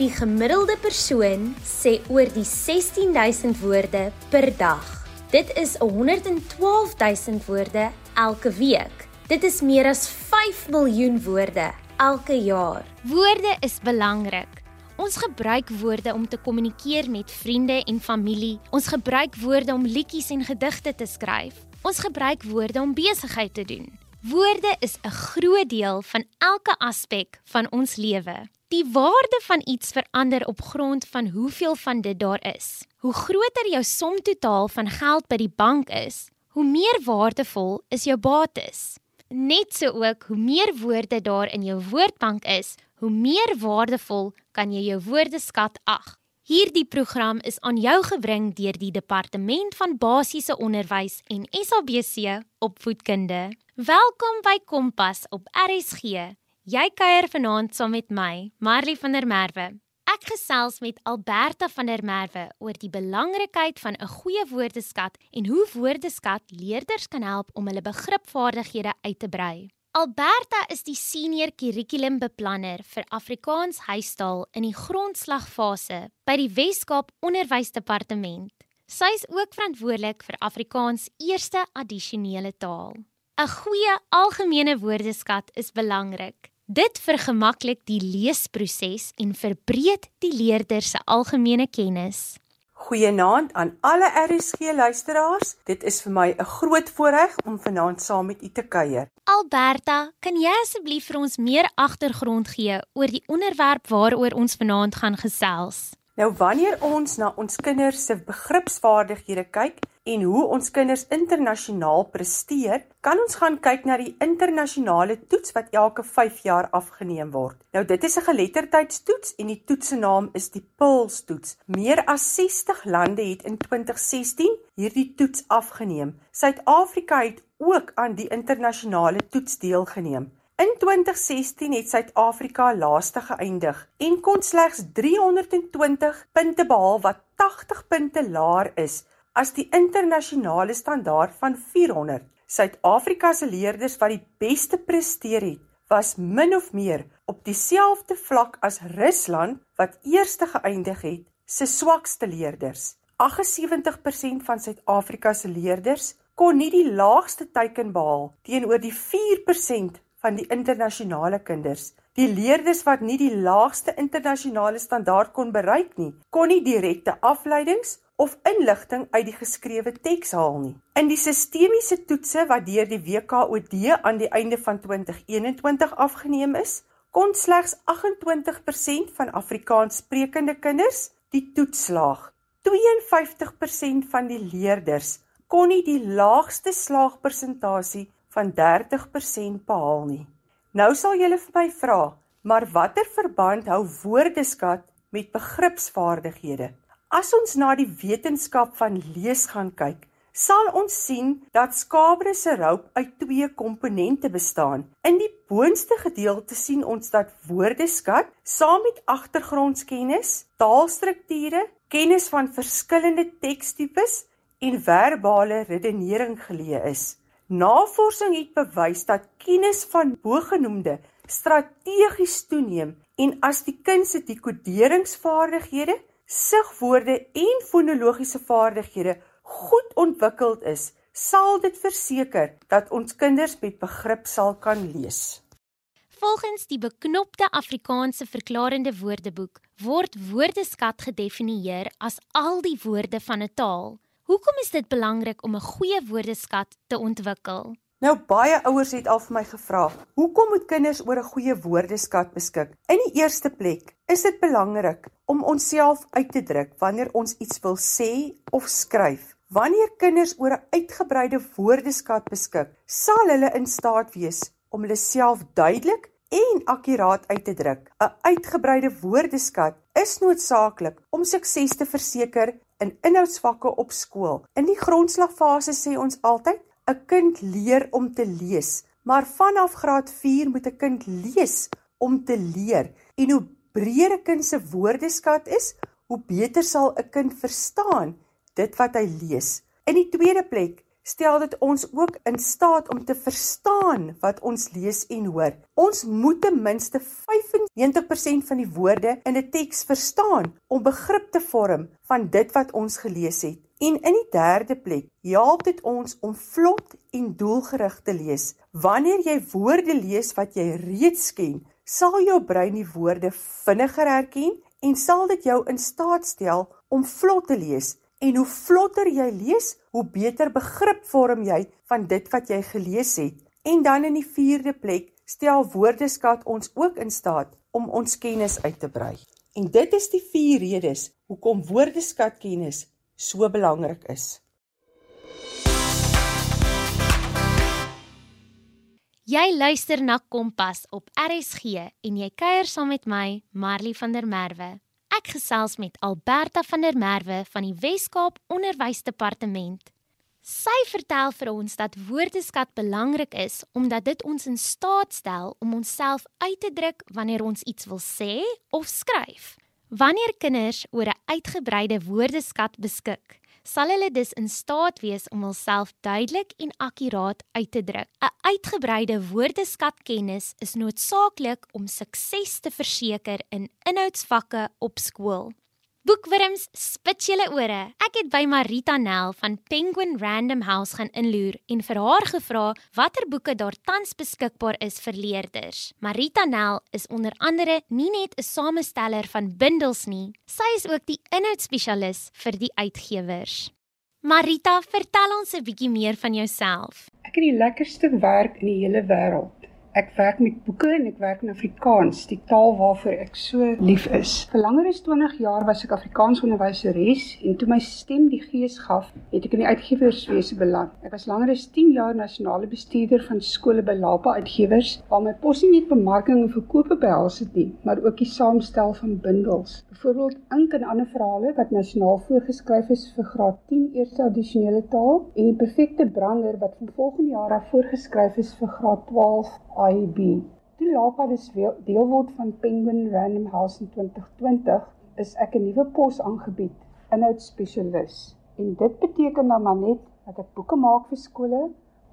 Die gemiddelde persoon sê oor die 16000 woorde per dag. Dit is 112000 woorde elke week. Dit is meer as 5 miljoen woorde elke jaar. Woorde is belangrik. Ons gebruik woorde om te kommunikeer met vriende en familie. Ons gebruik woorde om liedjies en gedigte te skryf. Ons gebruik woorde om besigheid te doen. Woorde is 'n groot deel van elke aspek van ons lewe. Die waarde van iets verander op grond van hoeveel van dit daar is. Hoe groter jou som totaal van geld by die bank is, hoe meer waardevol is jou bates. Net so ook hoe meer woorde daar in jou woordbank is, hoe meer waardevol kan jy jou woordeskat ag. Hierdie program is aan jou gebring deur die Departement van Basiese Onderwys en SABC Opvoedkunde. Welkom by Kompas op RSG. Jy kuier vanaand saam met my, Marley van der Merwe. Ek gesels met Alberta van der Merwe oor die belangrikheid van 'n goeie woordeskat en hoe woordeskat leerders kan help om hulle begripvaardighede uit te brei. Alberta is die senior kurrikulumbeplanner vir Afrikaans huistaal in die grondslagfase by die Wes-Kaap Onderwysdepartement. Sy is ook verantwoordelik vir Afrikaans eerste addisionele taal. 'n Goeie algemene woordeskat is belangrik. Dit vergemaklik die leesproses en verbreed die leerder se algemene kennis. Goeienaand aan alle RSG luisteraars. Dit is vir my 'n groot voorreg om vanaand saam met u te kuier. Alberta, kan jy asseblief vir ons meer agtergrond gee oor die onderwerp waaroor ons vanaand gaan gesels? Nou wanneer ons na ons kinders se begripsvaardighede kyk en hoe ons kinders internasionaal presteer, kan ons gaan kyk na die internasionale toets wat elke 5 jaar afgeneem word. Nou dit is 'n geletterdheidstoets en die toets se naam is die PILS toets. Meer as 60 lande het in 2016 hierdie toets afgeneem. Suid-Afrika het ook aan die internasionale toets deelgeneem. In 2016 het Suid-Afrika laaste geëindig en kon slegs 320 punte behaal wat 80 punte laer is as die internasionale standaard van 400. Suid-Afrika se leerders wat die beste presteer het, was min of meer op dieselfde vlak as Rusland wat eerste geëindig het, se swakste leerders. 78% van Suid-Afrika se leerders kon nie die laagste teiken behaal teenoor die 4% van die internasionale kinders. Die leerders wat nie die laagste internasionale standaard kon bereik nie, kon nie direkte afleidings of inligting uit die geskrewe teks haal nie. In die sistemiese toetse wat deur die WKOD aan die einde van 2021 afgeneem is, kon slegs 28% van Afrikaans sprekende kinders die toets slaag. 52% van die leerders kon nie die laagste slaagpersentasie van 30% behaal nie. Nou sal julle vir my vra, maar watter verband hou woordeskat met begripsvaardighede? As ons na die wetenskap van lees gaan kyk, sal ons sien dat skabre se roup uit twee komponente bestaan. In die boonste gedeelte sien ons dat woordeskat saam met agtergrondkennis, taalstrukture, kennis van verskillende tekstipes en verbale redenering geleë is. Navorsing het bewys dat kennis van bogenoemde strategies toeneem en as die kind se dekoderingsvaardighede, sigwoorde en fonologiese vaardighede goed ontwikkeld is, sal dit verseker dat ons kinders met begrip sal kan lees. Volgens die beknopte Afrikaanse verklarende woordeboek word woordeskat gedefinieer as al die woorde van 'n taal Hoekom is dit belangrik om 'n goeie woordeskat te ontwikkel? Nou baie ouers het al vir my gevra, hoekom moet kinders oor 'n goeie woordeskat beskik? In die eerste plek is dit belangrik om onsself uit te druk wanneer ons iets wil sê of skryf. Wanneer kinders oor 'n uitgebreide woordeskat beskik, sal hulle in staat wees om hulle self duidelik en akkuraat uit te druk. 'n Uitgebreide woordeskat is noodsaaklik om sukses te verseker in inhoudsvakke op skool. In die grondslagfase sê ons altyd 'n kind leer om te lees, maar vanaf graad 4 moet 'n kind lees om te leer. En hoe breër 'n kind se woordeskat is, hoe beter sal 'n kind verstaan dit wat hy lees. In die tweede plek stel dit ons ook in staat om te verstaan wat ons lees en hoor. Ons moet ten minste 95% van die woorde in 'n teks verstaan om begrip te vorm van dit wat ons gelees het. En in die derde plek, help dit ons om vlot en doelgerig te lees. Wanneer jy woorde lees wat jy reeds ken, sal jou brein die woorde vinniger herken en sal dit jou in staat stel om vlot te lees. En hoe vlotter jy lees, hoe beter begrip vorm jy van dit wat jy gelees het. En dan in die vierde plek, stel woordeskat ons ook in staat om ons kennis uit te brei. En dit is die vier redes hoekom woordeskatkennis so belangrik is. Jy luister na Kompas op RSG en jy kuier saam met my, Marley van der Merwe. Ek gesels met Alberta van der Merwe van die Wes-Kaap Onderwysdepartement. Sy vertel vir ons dat woordeskat belangrik is omdat dit ons in staat stel om onsself uit te druk wanneer ons iets wil sê of skryf. Wanneer kinders oor 'n uitgebreide woordeskat beskik, sal hulle dus in staat wees om hulself duidelik en akkuraat uit te druk. 'n Uitgebreide woordeskatkennis is noodsaaklik om sukses te verseker in inhoudsvakke op skool. Boekwurms, spit julle ore. Ek het by Marita Nel van Penguin Random House gaan inloer en vir haar gevra watter boeke daar tans beskikbaar is vir leerders. Marita Nel is onder andere nie net 'n samesteller van bundels nie, sy is ook die inhoudspesialis vir die uitgewers. Marita, vertel ons 'n bietjie meer van jouself. Ek het die lekkerste werk in die hele wêreld. Ek werk met boeke en ek werk in Afrikaans, die taal waarvoor ek so lief is. Vir langer as 20 jaar was ek Afrikaans onderwyseres en toe my stem die gees gaf, het ek in die uitgewerswese beland. Ek was langer as 10 jaar nasionale bestuurder van skole by Lapa Uitgewers, waar my pos nie net bemarking en verkope behels het nie, maar ook die saamstel van bundels. Byvoorbeeld ink en ander verhale wat nasionaal voorgeskryf is vir graad 10 eerste addisionele taal en die perfekte brander wat van volgende jaar af voorgeskryf is vir graad 12 IB. Die Lapa dis deel word van Penguin Random House in 2020 is ek 'n nuwe pos aangebied, inhoudsspesialis. En dit beteken dan maar net dat ek boeke maak vir skole,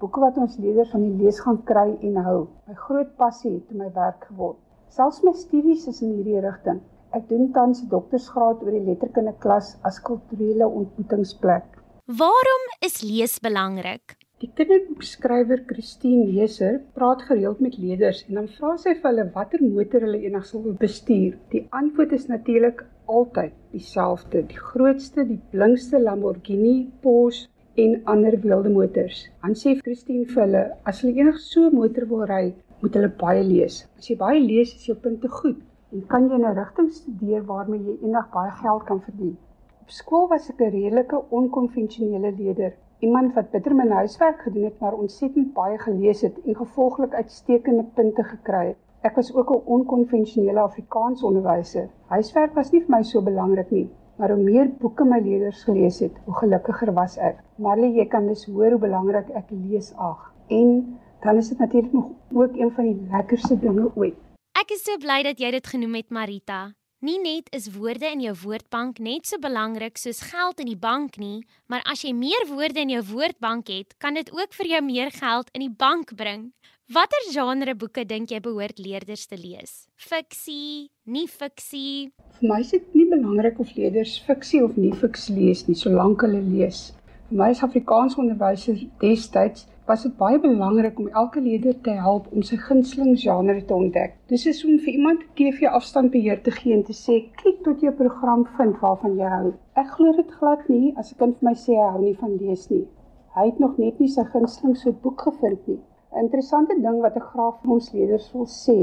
boeke wat ons leerders van die lees gaan kry en hou. My groot passie het my werk geword. Selfs my studies is in hierdie rigting. Ek doen tans 'n doktorsgraad oor die letterkunde klas as kulturele ontmoetingsplek. Waarom is lees belangrik? Die kinderboekskrywer Christine Leser praat gereeld met leerders en dan vra sy vir hulle watter motor hulle eendag sal bestuur. Die antwoord is natuurlik altyd dieselfde, die grootste, die blinkste Lamborghini, Porsche en ander wilde motors. Dan sê Christine vir hulle, as hulle eendag so 'n motor wil ry, moet hulle baie lees. As jy baie lees, is jou punte goed en kan jy 'n rigting studeer waarmee jy eendag baie geld kan verdien. Op skool was ek 'n redelike onkonvensionele leerder iemand wat bitter my huiswerk gedoen het maar ontsettend baie gelees het en gevolglik uitstekende punte gekry het. Ek was ook 'n onkonvensionele Afrikaans onderwyser. Huiswerk was nie vir my so belangrik nie, maar hoe meer boeke my leerders gelees het, hoe gelukkiger was ek. Marley, jy kan dus hoor hoe belangrik ek lees ag. En dan is dit natuurlik nog ook een van die lekkerste dinge ooit. Ek is so bly dat jy dit genoem het, Marita. Nie net is woorde in jou woordbank net so belangrik soos geld in die bank nie, maar as jy meer woorde in jou woordbank het, kan dit ook vir jou meer geld in die bank bring. Watter genre boeke dink jy behoort leerders te lees? Fiksie, nie fiksie? Vir my is dit nie belangrik of leerders fiksie of nie fiksie lees nie, solank hulle lees. Vir my as Afrikaans onderwyser destyds was dit baie belangrik om elke leerder te help om sy gunsteling genre te ontdek. Dis is om vir iemand TV afstandbeheer te gee en te sê kyk tot jy 'n program vind waarvan jy hou. Ek glo dit glad nie as 'n kind vir my sê hy hou nie van lees nie. Hy het nog net nie sy gunsteling so boek gevind nie. 'n Interessante ding wat ek graag vir ons leerders wil sê,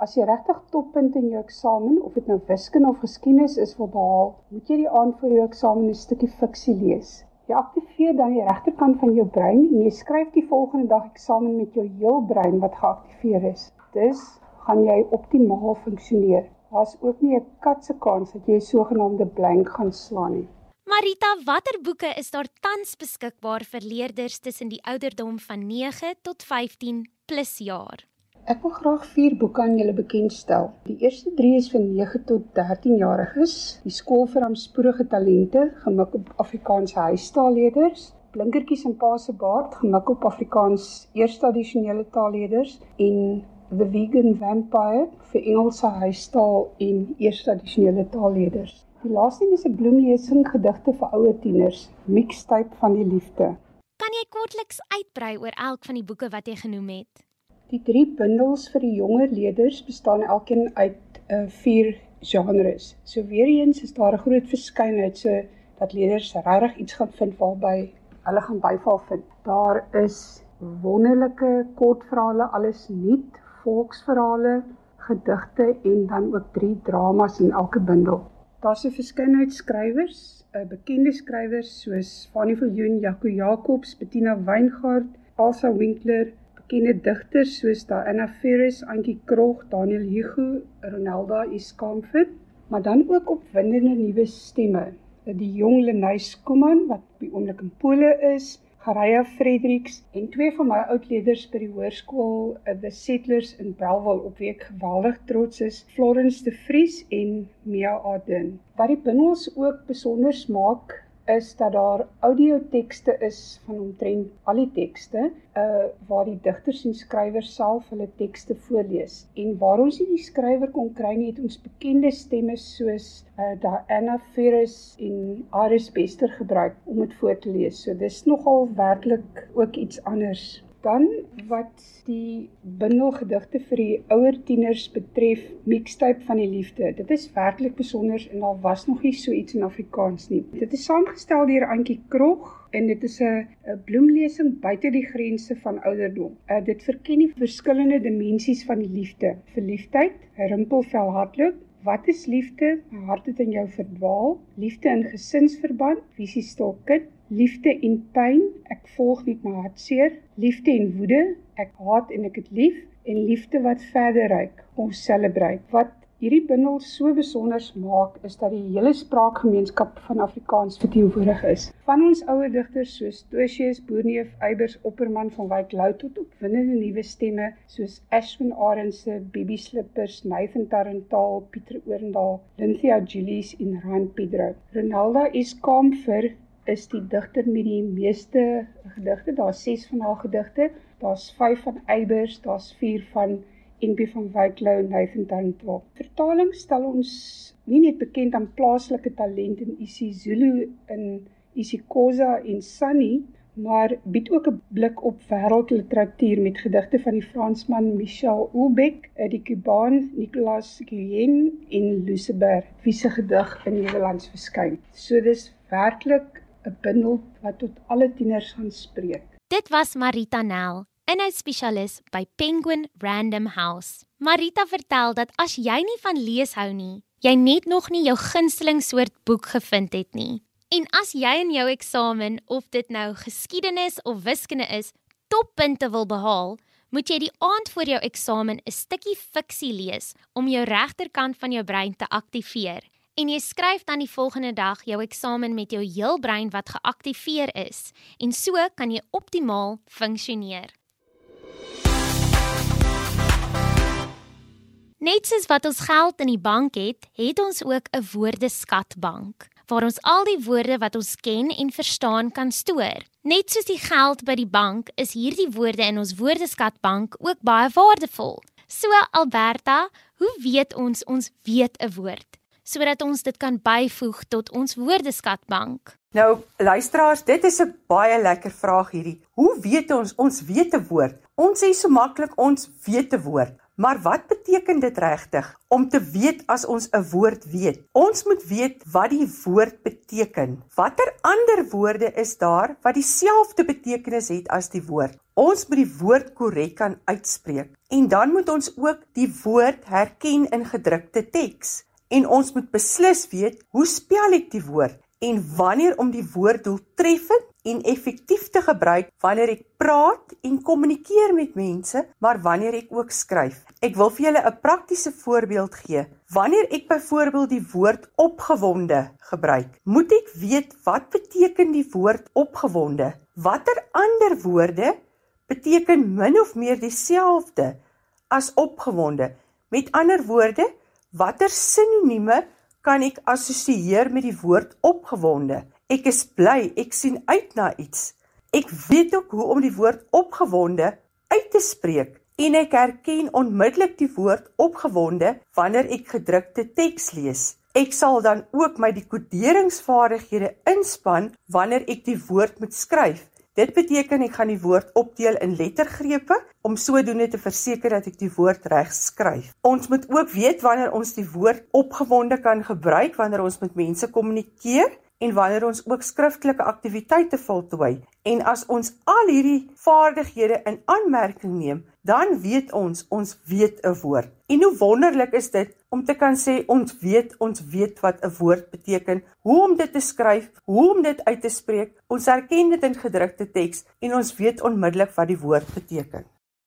as jy regtig toppunte in jou eksamen of dit nou wiskunde of geskiedenis is wil behaal, moet jy die aand voor jou eksamen 'n stukkie fiksie lees. Jy aktiveer dan die regterkant van jou brein en jy skryf die volgende dag eksamen met jou heel brein wat geaktiveer is. Dus gaan jy optimaal funksioneer. Daar's ook nie 'n kat se kans dat jy sogenaamde blank gaan slaan nie. Marita, watter boeke is daar tans beskikbaar vir leerders tussen die ouderdom van 9 tot 15 plus jaar? Ek wil graag vier boeke aan julle bekendstel. Die eerste 3 is vir 9 tot 13 jariges, die skool vir aanspoorige talente, gemik op Afrikaanse huistaalleerders. Blinkertjies en Pa se baard, gemik op Afrikaans eers tradisionele taalleerders en The Vegan Vampire vir Engelse huistaal en eers tradisionele taalleerders. Die laaste is 'n bloemlesing gedigte vir ouer tieners, mixtape van die liefde. Kan jy kortliks uitbrei oor elk van die boeke wat jy genoem het? Die drie bundels vir die jonger leerders bestaan elkeen uit 'n uh, vier genres. So weer eens is daar 'n groot verskeidenheid so dat leerders regtig iets gaan vind waarby hulle gaan byval vind. Daar is wonderlike kortverhale, alles nuut, volksverhale, gedigte en dan ook drie dramas in elke bundel. Daar's 'n verskeidenheid skrywers, uh, bekende skrywers soos Fanny Viljoen, Jaco Jacobs, Bettina Weingart, Elsa Winkler, bekende digters soos Diana Ferris, Antjie Krog, Daniel Hugo, Ronelda Iskamfer, maar dan ook opwindende nuwe stemme. Die jong Lenys Kuman wat op die oomblik in Pole is, Garaya Fredericks en twee van my oudleerders by die hoërskool eh, The Settlers in Belwel op wie ek geweldig trots is, Florence de Vries en Mia Aden. Wat die bindels ook besonder maak is dat daar audiotekste is van omtrent al die tekste uh waar die digters en skrywers self hulle tekste voorlees. En waar ons nie die skrywer kon kry nie het ons bekende stemme soos uh Diana Ferris en Aris Bester gebruik om dit voor te lees. So dis nogal werklik ook iets anders Dan wat die bundelgedigte vir die ouer tieners betref, mixtape van die liefde. Dit is werklik besonder en daar was nog nie so iets in Afrikaans nie. Dit is saamgestel deur Antjie Krog en dit is 'n bloemlesing buite die grense van ouderdom. Uh, dit verken die verskillende dimensies van die liefde. Verliefdheid, rimpelvel hardloop, Wat is liefde? My hart het in jou verdwaal. Liefde in gesinsverband, visie stil kind, liefde en pyn, ek volg net my hartseer, liefde en woede, ek haat en ek het lief en liefde wat verder reik, ons celebrate. Wat hierdie bundel so besonder maak is dat die hele spraakgemeenskap van Afrikaans verteenwoordig is. Van ons ouer digters soos Tosius, Boerneef, Eybers, Opperman van Wyk Lou tot op winnende nuwe stemme soos Ashwin Arendse, Bibi Slippers, Nathan Tarantaal, Pieter Oorendal, Lynthia Julies en Rand Pedro. Ronaldo is Kamfer is die digter met die meeste gedigte. Daar's 6 van haar gedigte. Daar's 5 van Eybers, daar's 4 van NP van Wyklou en Nathan Tanto. Vertaling stel ons nie net bekend aan plaaslike talent in isiZulu in isiXhosa en Sunny, maar bied ook 'n blik op wêreldliteratuur met gedigte van die Fransman Michel Houellebecq, eh, die Kubaan Nicolas Guillen en Luceber, wie se gedig in Nederlands verskyn. So dis werklik 'n bundel wat tot alle tieners gaan spreek. Dit was Marita Nel, inhoudsspesialis by Penguin Random House. Marita vertel dat as jy nie van lees hou nie, jy net nog nie jou gunsteling soort boek gevind het nie. En as jy in jou eksamen of dit nou geskiedenis of wiskunde is, toppunte wil behaal, moet jy die aand voor jou eksamen 'n stukkie fiksie lees om jou regterkant van jou brein te aktiveer en jy skryf dan die volgende dag jou eksamen met jou heel brein wat geaktiveer is en so kan jy optimaal funksioneer. Net soos wat ons geld in die bank het, het ons ook 'n woordeskatbank waar ons al die woorde wat ons ken en verstaan kan stoor. Net soos die geld by die bank, is hierdie woorde in ons woordeskatbank ook baie waardevol. So Alberta, hoe weet ons ons weet 'n woord? Sodat ons dit kan byvoeg tot ons woordeskatbank? Nou, luisteraars, dit is 'n baie lekker vraag hierdie. Hoe weet ons ons weet 'n woord? Ons sê so maklik ons weet 'n woord. Maar wat beteken dit regtig om te weet as ons 'n woord weet? Ons moet weet wat die woord beteken. Watter ander woorde is daar wat dieselfde betekenis het as die woord? Ons moet die woord korrek kan uitspreek. En dan moet ons ook die woord herken in gedrukte teks en ons moet beslis weet hoe spel ek die woord en wanneer om die woord doeltreffend en effektief te gebruik wanneer ek praat en kommunikeer met mense, maar wanneer ek ook skryf. Ek wil vir julle 'n praktiese voorbeeld gee. Wanneer ek byvoorbeeld die woord opgewonde gebruik, moet ek weet wat beteken die woord opgewonde? Watter ander woorde beteken min of meer dieselfde as opgewonde? Met ander woorde, Watter sinonieme kan ek assosieer met die woord opgewonde? Ek is bly, ek sien uit na iets. Ek weet ook hoe om die woord opgewonde uit te spreek en ek herken onmiddellik die woord opgewonde wanneer ek gedrukte teks lees. Ek sal dan ook my dekoderingsvaardighede inspann wanneer ek die woord moet skryf. Dit beteken ek gaan die woord opdeel in lettergrepe om sodoende te verseker dat ek die woord reg skryf. Ons moet ook weet wanneer ons die woord opgewonde kan gebruik wanneer ons met mense kommunikeer en wanneer ons ook skriftelike aktiwiteite voltooi. En as ons al hierdie vaardighede in aanmerking neem, dan weet ons ons weet 'n woord. En hoe wonderlik is dit om te kan sê ons weet ons weet wat 'n woord beteken, hoe om dit te skryf, hoe om dit uit te spreek. Ons erken dit in gedrukte teks en ons weet onmiddellik wat die woord beteken.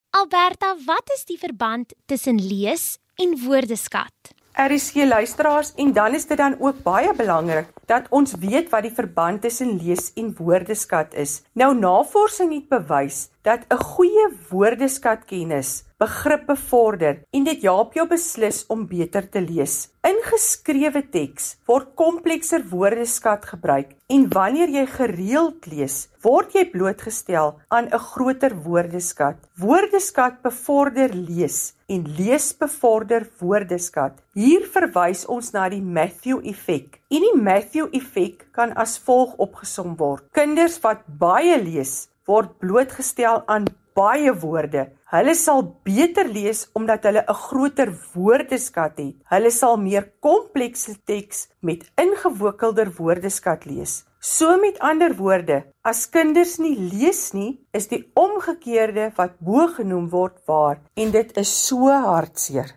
Alberta, wat is die verband tussen lees en woordeskat? RSG luisteraars en dan is dit dan ook baie belangrik dat ons weet wat die verband tussen lees en woordeskat is. Nou navorsing het bewys dat 'n goeie woordeskatkennis begrippe vorder en dit help jou beslis om beter te lees. In geskrewe teks word komplekser woordeskat gebruik en wanneer jy gereeld lees, word jy blootgestel aan 'n groter woordeskat. Woordeskat bevorder lees en lees bevorder woordeskat. Hier verwys ons na die Matthew-effek. En die Matthew-effek kan as volg opgesom word: Kinders wat baie lees, word blootgestel aan baie woorde. Hulle sal beter lees omdat hulle 'n groter woordeskat het. Hulle sal meer komplekse teks met ingewikkelder woordeskat lees. So met ander woorde, as kinders nie lees nie, is die omgekeerde wat bo genoem word waar en dit is so hartseer.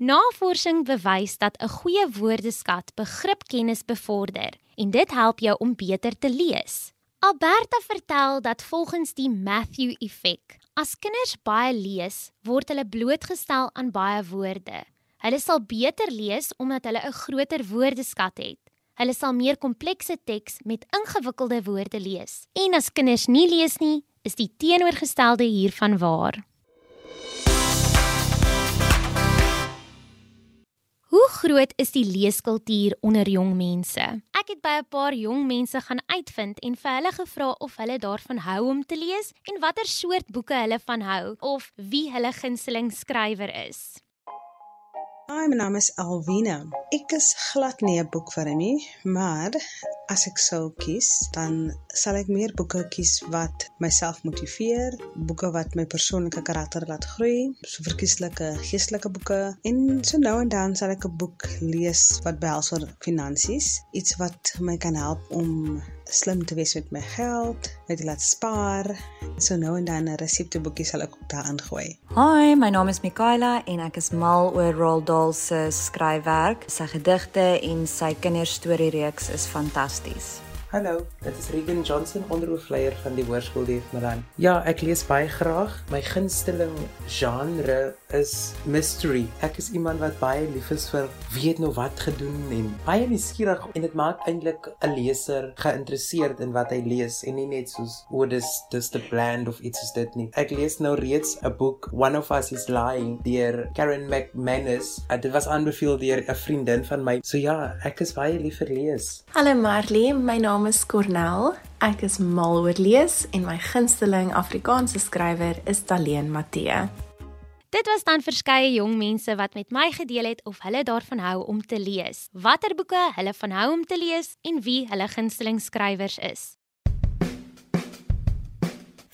Navorsing bewys dat 'n goeie woordeskat begripkennis bevorder en dit help jou om beter te lees. Alberta vertel dat volgens die Matthew-effek, as kinders baie lees, word hulle blootgestel aan baie woorde. Hulle sal beter lees omdat hulle 'n groter woordeskat het. Hulle sal meer komplekse teks met ingewikkelde woorde lees. En as kinders nie lees nie, is die teenoorgestelde hiervan waar. Hoe groot is die leeskultuur onder jong mense? Ek het by 'n paar jong mense gaan uitvind en vir hulle gevra of hulle daarvan hou om te lees en watter soort boeke hulle van hou of wie hulle gunsteling skrywer is. Hi, my naam is Alwina. Ek is glad nie 'n boekvrou nie, maar as ek sou kies, dan sal ek meer boeke kies wat myself motiveer, boeke wat my persoonlike karakter laat groei, so verkieslike geestelike boeke en so nou en dan sal ek 'n boek lees wat behels oor finansies, iets wat my kan help om slim te wees met my geld, my te laat spaar. So nou en dan 'n resepteboekie sal ek ook daarin gooi. Hi, my naam is Mikaela en ek is mal oor Roald Dahl se skryfwerk. Sy gedigte en sy kinderstoriereeks is fantasties. Hallo, dit is Regan Johnson, onderhoofleier van die Hoërskool Dief Milan. Ja, ek lees baie graag. My gunsteling genre is mystery. Ek is iemand wat baie lief is vir weet nou wat gedoen en baie nuuskierig en dit maak eintlik 'n leser geïnteresseerd in wat hy lees en nie net soos o, dis dis the bland of iets is dit nie. Ek lees nou reeds 'n boek One of Us is Lying deur Karen McManus. Uh, dit was aanbeveel deur 'n vriendin van my. So ja, ek is baie lief vir lees. Hallo Marley, my naam is Cornel. Ek is mal oor lees en my gunsteling Afrikaanse skrywer is Daleen Matthee. Dit was dan verskeie jong mense wat met my gedeel het of hulle daarvan hou om te lees, watter boeke hulle van hou om te lees en wie hulle gunsteling skrywers is.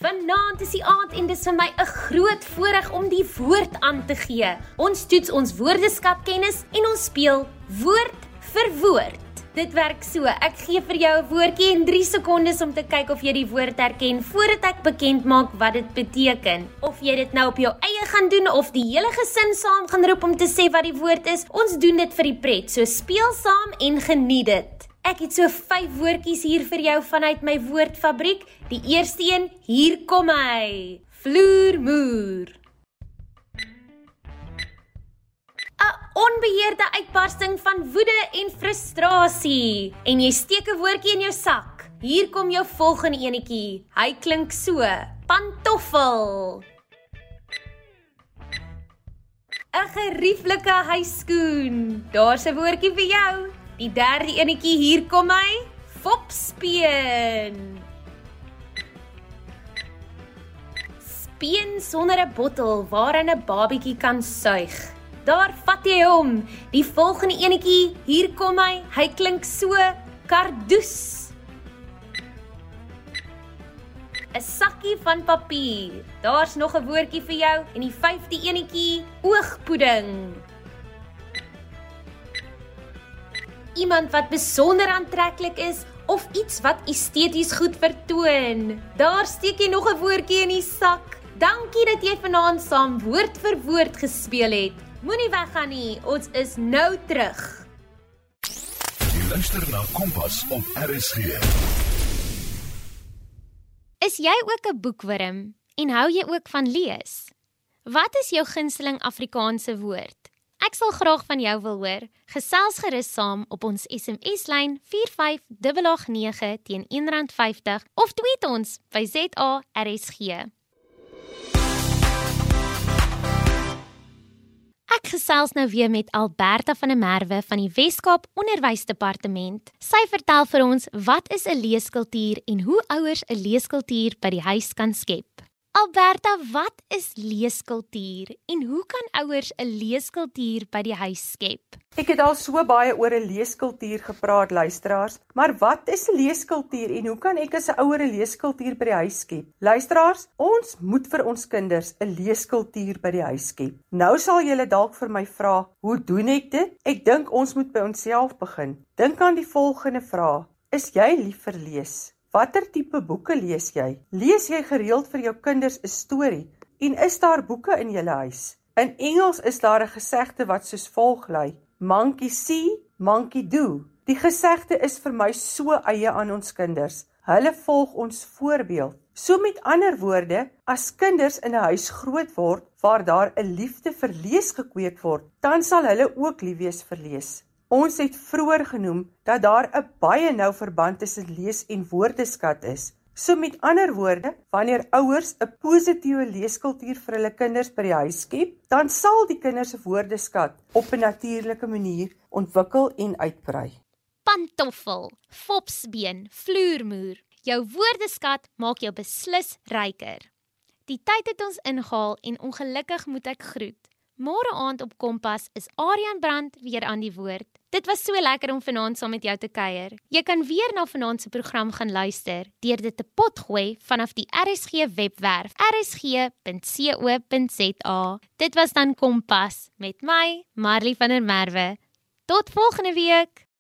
Vanaand is die aand en dis vir my 'n groot voorreg om die woord aan te gee. Ons toets ons woordeskatkennis en ons speel woord vir woord. Dit werk so. Ek gee vir jou 'n woordjie en 3 sekondes om te kyk of jy die woord herken voordat ek bekend maak wat dit beteken. Of jy dit nou op jou eie gaan doen of die hele gesin saam gaan roep om te sê wat die woord is. Ons doen dit vir die pret. So speel saam en geniet dit. Ek het so 5 woordjies hier vir jou vanuit my woordfabriek. Die eerste een, hier kom hy. Vloermoer. 'n Onbeheerde uitbarsting van woede en frustrasie. En jy steek 'n woordjie in jou sak. Hier kom jou volgende enetjie. Hy klink so: pantoffel. 'n Gerieflike huiskoen. Daar's 'n woordjie vir jou. Die derde enetjie hier kom hy. Fopspeen. peen sonder 'n bottel waarin 'n babietjie kan suig. Daar vat jy hom. Die volgende enetjie, hier kom hy. Hy klink so kardoes. 'n Sakkie van papier. Daar's nog 'n woordjie vir jou en die vyfde enetjie, oogpudding. Iemand wat besonder aantreklik is of iets wat esteties goed vertoon. Daar steek jy nog 'n woordjie in die sak. Dankie dat jy vanaand saam woord vir woord gespeel het. Moenie weggaan nie, ons is nou terug. Jy luister na Kompas op RSG. Is jy ook 'n boekwurm en hou jy ook van lees? Wat is jou gunsteling Afrikaanse woord? Ek sal graag van jou wil hoor. Gesels gerus saam op ons SMS-lyn 4589 teen R1.50 of tweet ons by ZARSG. Ek gesels nou weer met Alberta van der Merwe van die Wes-Kaap Onderwysdepartement. Sy vertel vir ons wat is 'n leeskultuur en hoe ouers 'n leeskultuur by die huis kan skep. Alberta, wat is leeskultuur en hoe kan ouers 'n leeskultuur by die huis skep? Ek het al so baie oor 'n leeskultuur gepraat, luisteraars, maar wat is 'n leeskultuur en hoe kan ek as 'n ouer 'n leeskultuur by die huis skep? Luisteraars, ons moet vir ons kinders 'n leeskultuur by die huis skep. Nou sal julle dalk vir my vra, hoe doen ek dit? Ek dink ons moet by onsself begin. Dink aan die volgende vraag: Is jy lief vir lees? Watter tipe boeke lees jy? Lees jy gereeld vir jou kinders 'n storie en is daar boeke in julle huis? In Engels is daar 'n gesegde wat soos volg lui: Monkey see, monkey do. Die gesegde is vir my so eie aan ons kinders. Hulle volg ons voorbeeld. So met ander woorde, as kinders in 'n huis groot word waar daar 'n liefde vir lees gekweek word, dan sal hulle ook lief wees vir lees. Ons het vroeër genoem dat daar 'n baie nou verband tussen lees en woordeskat is. So met ander woorde, wanneer ouers 'n positiewe leeskultuur vir hulle kinders by die huis skep, dan sal die kinders se woordeskat op 'n natuurlike manier ontwikkel en uitbrei. Pantoffel, fopsbeen, vloermuur. Jou woordeskat maak jou beslis ryker. Die tyd het ons ingehaal en ongelukkig moet ek groet. Môre aand op Kompas is Aryan Brand weer aan die woord. Dit was so lekker om vanaand saam met jou te kuier. Jy kan weer na vanaand se program gaan luister deur dit te potgooi vanaf die RSG webwerf rsg.co.za. Dit was dan Kompas met my, Marley van der Merwe. Tot volgende week.